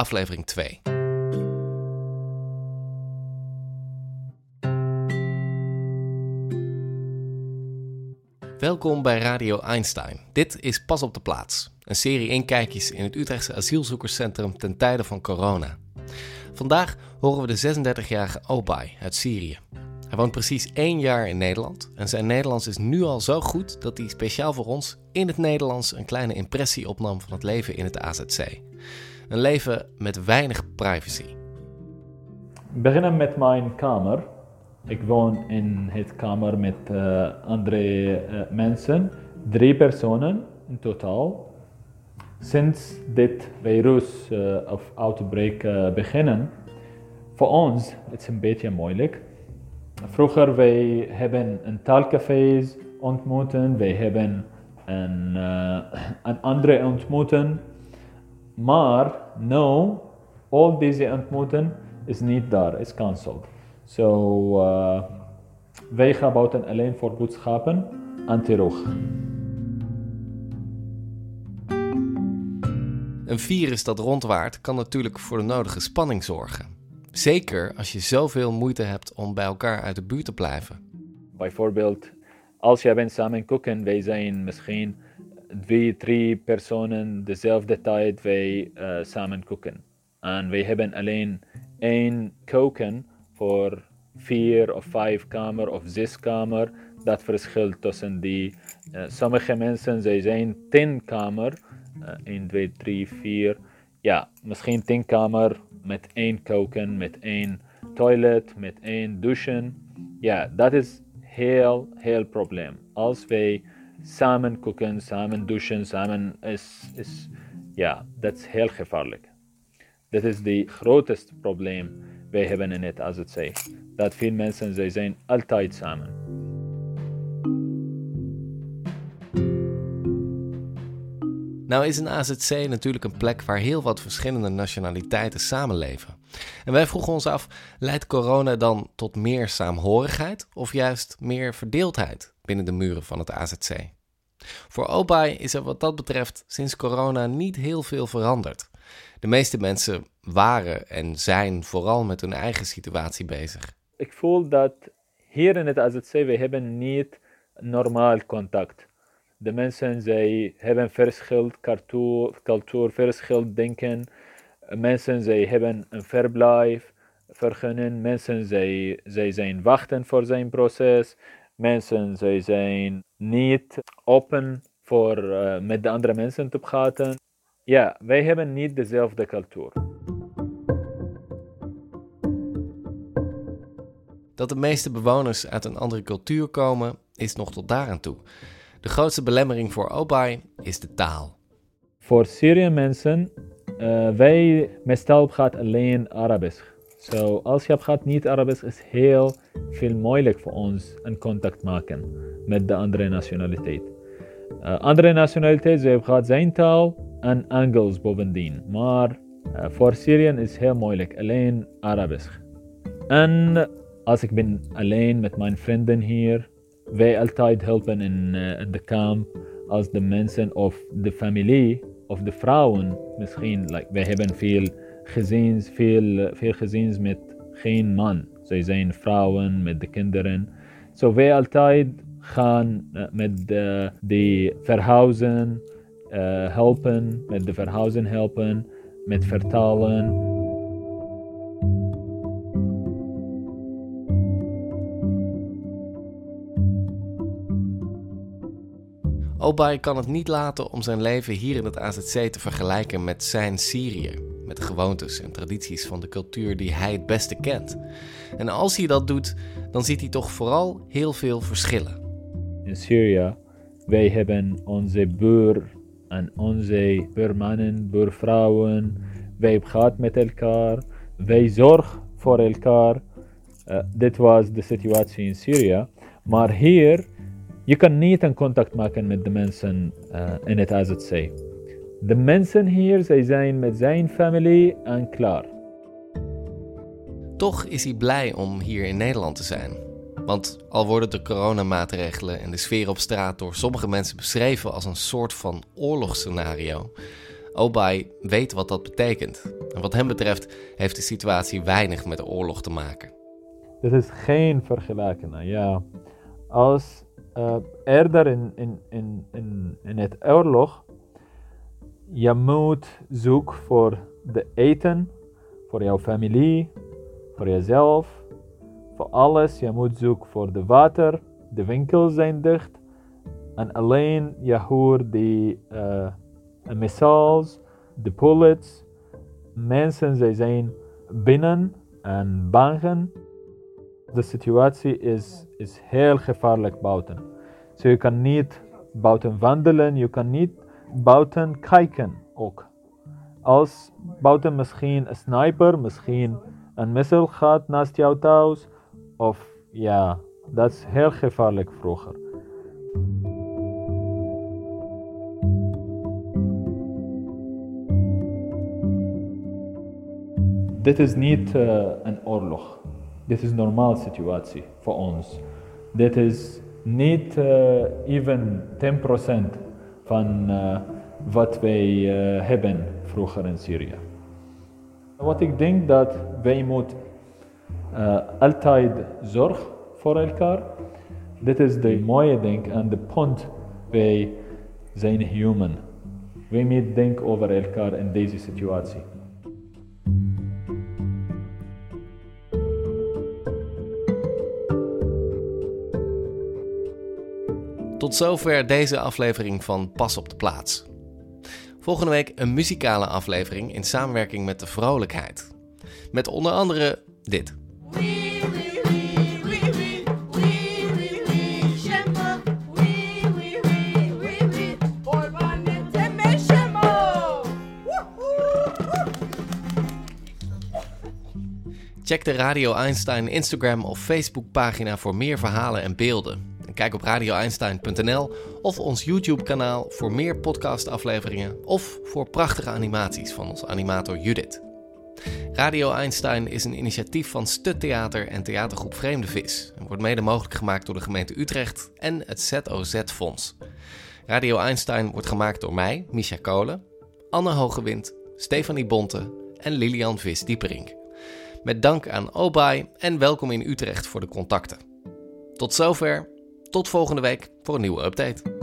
aflevering 2. Welkom bij Radio Einstein. Dit is Pas op de plaats, een serie inkijkjes in het Utrechtse asielzoekerscentrum ten tijde van corona. Vandaag horen we de 36-jarige Obay uit Syrië. Hij woont precies één jaar in Nederland en zijn Nederlands is nu al zo goed dat hij speciaal voor ons in het Nederlands een kleine impressie opnam van het leven in het AZC. Een leven met weinig privacy. beginnen met mijn kamer. Ik woon in het kamer met eh, andere eh, mensen, drie personen in totaal. Sinds dit virus eh, of outbreak beginnen, voor ons het een beetje moeilijk. Vroeger wij hebben een taalcafés ontmoeten, wij hebben een, een andere ontmoeten, maar nu al deze ontmoeten is niet daar, is cancelled. So uh, wij gaan buiten alleen voor boodschappen en terug. Een virus dat rondwaart kan natuurlijk voor de nodige spanning zorgen. Zeker als je zoveel moeite hebt om bij elkaar uit de buurt te blijven. Bijvoorbeeld, als je bent samen koken, wij zijn misschien twee, drie personen dezelfde tijd wij uh, samen koken. En wij hebben alleen één koken voor vier of vijf kamer of zes kamer. Dat verschilt tussen die. Uh, sommige mensen zij zijn tien kamer, uh, 1, 2, 3, 4. Ja, misschien tien kamer met één koken, met één toilet, met één douchen. Ja, dat is heel, heel probleem. Als wij samen koken, samen douchen, samen is, is ja, dat is heel gevaarlijk. Dat is het grootste probleem wij hebben in het AZC. Dat veel mensen zij zijn altijd samen. Nou is een AZC natuurlijk een plek waar heel wat verschillende nationaliteiten samenleven. En wij vroegen ons af, leidt corona dan tot meer saamhorigheid of juist meer verdeeldheid binnen de muren van het AZC? Voor Obay is er wat dat betreft sinds corona niet heel veel veranderd. De meeste mensen waren en zijn vooral met hun eigen situatie bezig. Ik voel dat hier in het AZC we hebben niet normaal contact. De mensen zij hebben verschillend cultuur, cultuur denken. Mensen zij hebben een verblijf vergunnen. Mensen zij, zij zijn wachten voor zijn proces. Mensen zij zijn niet open voor uh, met de andere mensen te praten. Ja, wij hebben niet dezelfde cultuur. Dat de meeste bewoners uit een andere cultuur komen, is nog tot daaraan toe. De grootste belemmering voor Obay is de taal. Voor Syrië mensen, uh, wij meestal gaat alleen Arabisch. So, als je gaat niet Arabisch, is heel veel moeilijk voor ons een contact maken met de andere nationaliteit. Uh, andere nationaliteit, ze gaat zijn taal en Engels bovendien. Maar uh, voor Syrië is heel moeilijk, alleen Arabisch. En als ik ben alleen met mijn vrienden hier, wij altijd helpen in, uh, de kamp als de mensen of de familie of de vrouwen misschien. Like, wij hebben veel gezins, veel, veel gezins met geen man. Zij zijn vrouwen met de kinderen. Zo so wij altijd gaan uh, met de, de verhuizen uh, helpen, met de verhuizen helpen, met vertalen. Obay kan het niet laten om zijn leven hier in het AZC te vergelijken met zijn Syrië. Met gewoontes en tradities van de cultuur die hij het beste kent. En als hij dat doet, dan ziet hij toch vooral heel veel verschillen. In Syrië, wij hebben onze buur en onze buurmannen, buurvrouwen, wij praten met elkaar, wij zorgen voor elkaar. Uh, dit was de situatie in Syrië. Maar hier, je kan niet een contact maken met de mensen uh, in het AZC. De mensen hier, zij zijn met zijn familie en klaar. Toch is hij blij om hier in Nederland te zijn. Want al worden de coronamaatregelen en de sfeer op straat door sommige mensen beschreven als een soort van oorlogsscenario, Obay weet wat dat betekent. En wat hem betreft heeft de situatie weinig met de oorlog te maken. Dit is geen vergelijking. Ja. Als uh, eerder in, in, in, in, in het oorlog, je moet zoeken voor de eten, voor jouw familie, voor jezelf, voor alles. Je moet zoeken voor de water, de winkels zijn dicht. En alleen je hoort die uh, missiles, de bullets. Mensen zij zijn binnen en bang. De situatie is, is heel gevaarlijk buiten. So je kan niet buiten wandelen, je kan niet buiten kijken ook. Als buiten misschien een sniper, misschien een missile gaat naast jouw thuis. Of ja, dat is heel gevaarlijk vroeger. Dit is niet uh, een oorlog. Dit is een normale situatie voor ons. Dit is niet uh, even 10% van uh, wat wij hebben vroeger in Syrië. Wat ik denk dat wij moeten uh, altijd zorgen voor elkaar. Dit is de mooie ding en de punt. Wij zijn human. Wij moeten denken over elkaar in deze situatie. Tot zover deze aflevering van Pas op de plaats. Volgende week een muzikale aflevering in samenwerking met de vrolijkheid. Met onder andere dit. Check de Radio Einstein Instagram of Facebook pagina voor meer verhalen en beelden. Kijk op radioeinstein.nl of ons YouTube kanaal voor meer podcastafleveringen of voor prachtige animaties van onze animator Judith. Radio Einstein is een initiatief van Stuttheater en theatergroep Vreemde Vis en wordt mede mogelijk gemaakt door de gemeente Utrecht en het ZOZ-fonds. Radio Einstein wordt gemaakt door mij, Misha Kolen, Anne Hogewind, Stefanie Bonte en Lilian Vis-Dieperink. Met dank aan Obay en welkom in Utrecht voor de contacten. Tot zover, tot volgende week voor een nieuwe update.